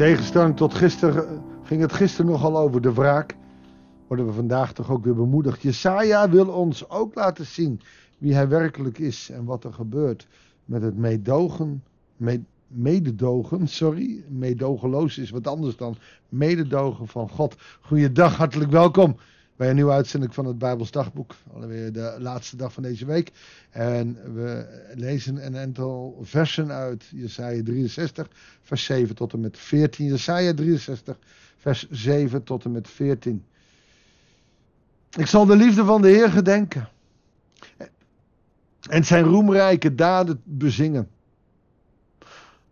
tegenstelling tot gisteren eh, ging het gisteren nogal over de wraak. Worden we vandaag toch ook weer bemoedigd. Jesaja wil ons ook laten zien wie hij werkelijk is en wat er gebeurt met het meedogen, mededogen, sorry, meedogenloos is wat anders dan mededogen van God. Goeiedag, hartelijk welkom bij een nieuwe uitzending van het Bijbels Dagboek. Alweer de laatste dag van deze week. En we lezen een aantal versen uit Jesaja 63, vers 7 tot en met 14. Jesaja 63, vers 7 tot en met 14. Ik zal de liefde van de Heer gedenken. En zijn roemrijke daden bezingen.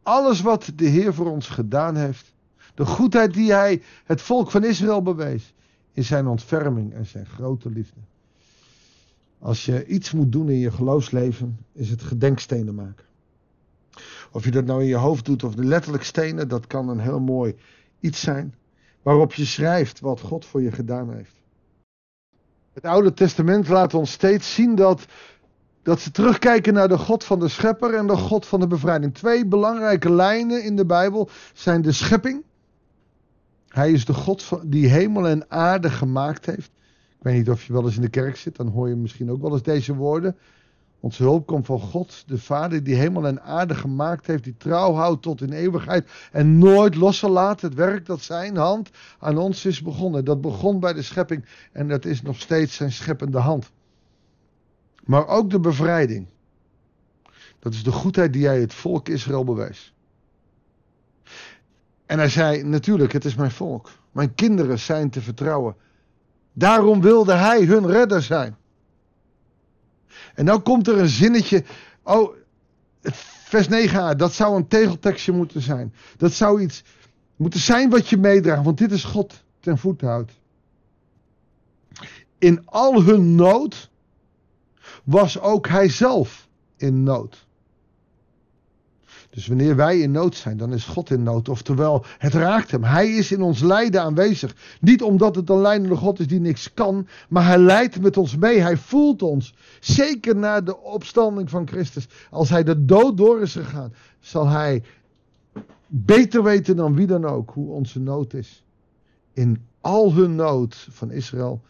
Alles wat de Heer voor ons gedaan heeft. De goedheid die hij het volk van Israël bewees in zijn ontferming en zijn grote liefde. Als je iets moet doen in je geloofsleven, is het gedenkstenen maken. Of je dat nou in je hoofd doet of letterlijk stenen, dat kan een heel mooi iets zijn. Waarop je schrijft wat God voor je gedaan heeft. Het Oude Testament laat ons steeds zien dat, dat ze terugkijken naar de God van de schepper en de God van de bevrijding. Twee belangrijke lijnen in de Bijbel zijn de schepping hij is de God die hemel en aarde gemaakt heeft. Ik weet niet of je wel eens in de kerk zit, dan hoor je misschien ook wel eens deze woorden. Onze hulp komt van God, de Vader die hemel en aarde gemaakt heeft, die trouw houdt tot in eeuwigheid en nooit loslaat het werk dat zijn hand aan ons is begonnen. Dat begon bij de schepping en dat is nog steeds zijn scheppende hand. Maar ook de bevrijding. Dat is de goedheid die jij het volk Israël bewees. En hij zei: Natuurlijk, het is mijn volk. Mijn kinderen zijn te vertrouwen. Daarom wilde hij hun redder zijn. En dan komt er een zinnetje. Oh, vers 9a, dat zou een tegeltekstje moeten zijn. Dat zou iets moeten zijn wat je meedraagt, want dit is God ten voet houdt. In al hun nood was ook hij zelf in nood. Dus wanneer wij in nood zijn, dan is God in nood. Oftewel, het raakt hem. Hij is in ons lijden aanwezig. Niet omdat het een leidende God is die niks kan, maar hij leidt met ons mee. Hij voelt ons. Zeker na de opstanding van Christus. Als hij de dood door is gegaan, zal hij beter weten dan wie dan ook hoe onze nood is. In al hun nood van Israël,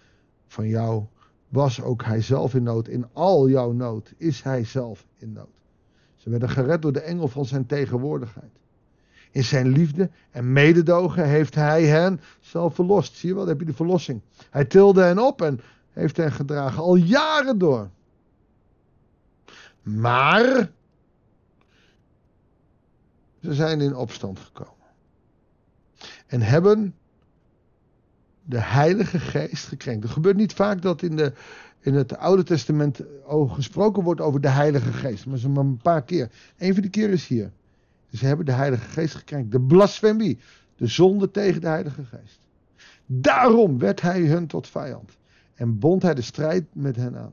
van jou, was ook hij zelf in nood. In al jouw nood is hij zelf in nood. Ze werden gered door de engel van zijn tegenwoordigheid. In zijn liefde en mededogen heeft hij hen zelf verlost. Zie je wel, heb je de verlossing. Hij tilde hen op en heeft hen gedragen al jaren door. Maar ze zijn in opstand gekomen. En hebben de Heilige Geest gekrenkt. Het gebeurt niet vaak dat in de in het Oude Testament gesproken wordt over de Heilige Geest. Maar ze maar een paar keer. Een van die keer is hier. Ze hebben de Heilige Geest gekrenkt. De blasfemie. De zonde tegen de Heilige Geest. Daarom werd hij hun tot vijand. En bond hij de strijd met hen aan.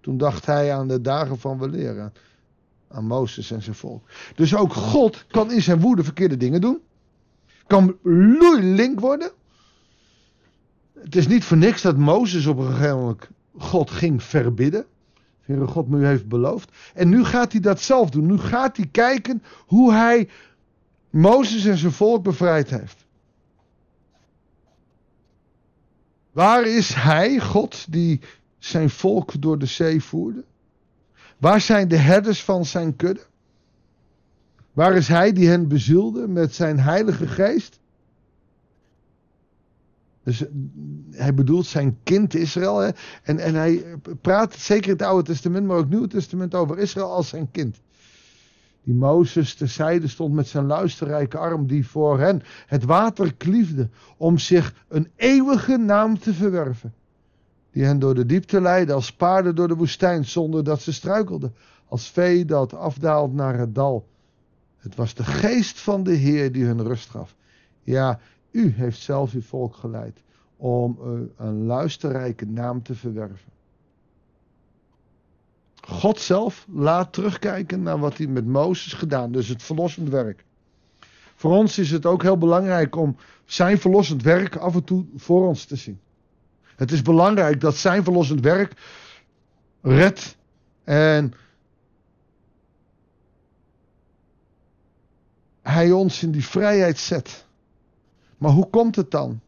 Toen dacht hij aan de dagen van weleer. Aan Mozes en zijn volk. Dus ook God kan in zijn woede verkeerde dingen doen. Kan link worden. Het is niet voor niks dat Mozes op een gegeven moment God ging verbidden. Heere God me u heeft beloofd. En nu gaat hij dat zelf doen. Nu gaat hij kijken hoe hij Mozes en zijn volk bevrijd heeft. Waar is hij, God, die zijn volk door de zee voerde? Waar zijn de herders van zijn kudde? Waar is hij die hen bezielde met zijn heilige geest? Dus eh, hij bedoelt zijn kind Israël. Hè? En, en hij praat zeker het Oude Testament, maar ook het Nieuwe Testament over Israël als zijn kind. Die Mozes terzijde stond met zijn luisterrijke arm, die voor hen het water kliefde, om zich een eeuwige naam te verwerven. Die hen door de diepte leidde, als paarden door de woestijn, zonder dat ze struikelden, als vee dat afdaalt naar het dal. Het was de geest van de Heer die hun rust gaf. Ja, u heeft zelf uw volk geleid om een luisterrijke naam te verwerven. God zelf laat terugkijken naar wat hij met Mozes gedaan, dus het verlossend werk. Voor ons is het ook heel belangrijk om zijn verlossend werk af en toe voor ons te zien. Het is belangrijk dat zijn verlossend werk redt en hij ons in die vrijheid zet Maar hoe komt het dan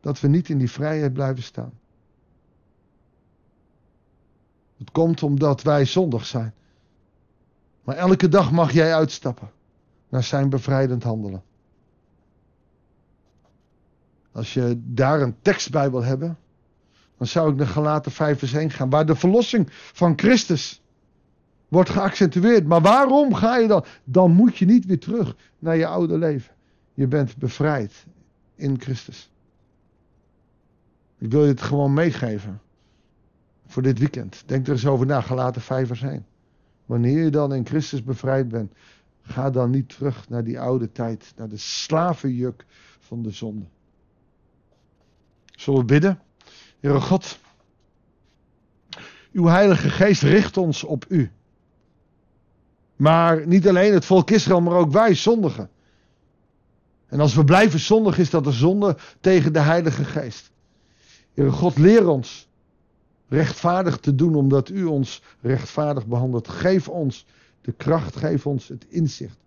dat we niet in die vrijheid blijven staan? Het komt omdat wij zondig zijn. Maar elke dag mag jij uitstappen naar zijn bevrijdend handelen. Als je daar een tekst bij wil hebben, dan zou ik naar Galaten 5 vers 1 gaan, waar de verlossing van Christus wordt geaccentueerd. Maar waarom ga je dan? Dan moet je niet weer terug naar je oude leven. Je bent bevrijd in Christus. Ik wil je het gewoon meegeven voor dit weekend. Denk er eens over na, Galaten 5 vers 1. Wanneer je dan in Christus bevrijd bent, ga dan niet terug naar die oude tijd, naar de slavenjuk van de zonde. Zullen we bidden? Heere God, uw Heilige Geest richt ons op u. Maar niet alleen het volk Israël, maar ook wij zondigen. En als we blijven zondigen, is dat een zonde tegen de Heilige Geest. Heere God, leer ons rechtvaardig te doen, omdat u ons rechtvaardig behandelt. Geef ons de kracht, geef ons het inzicht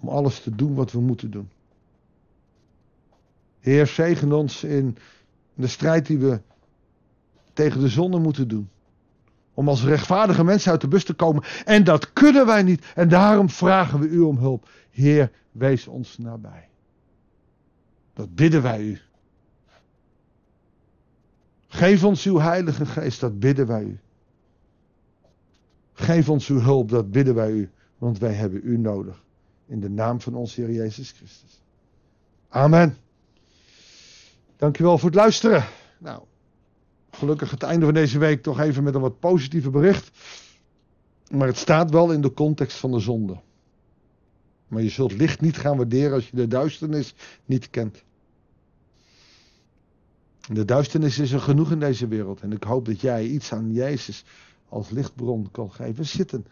om alles te doen wat we moeten doen. Heer, zegen ons in de strijd die we tegen de zonde moeten doen. Om als rechtvaardige mensen uit de bus te komen. En dat kunnen wij niet. En daarom vragen we u om hulp. Heer, wees ons nabij. Dat bidden wij u. Geef ons uw Heilige Geest, dat bidden wij u. Geef ons uw hulp, dat bidden wij u, want wij hebben u nodig. In de naam van onze Heer Jezus Christus. Amen. Dankjewel voor het luisteren. Nou, gelukkig het einde van deze week toch even met een wat positieve bericht. Maar het staat wel in de context van de zonde. Maar je zult licht niet gaan waarderen als je de duisternis niet kent. De duisternis is er genoeg in deze wereld. En ik hoop dat jij iets aan Jezus als lichtbron kan geven. We zitten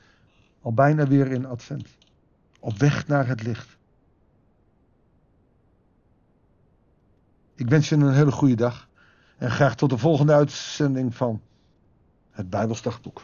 al bijna weer in Advent. Op weg naar het licht. Ik wens je een hele goede dag. En graag tot de volgende uitzending van het Bijbelsdagboek.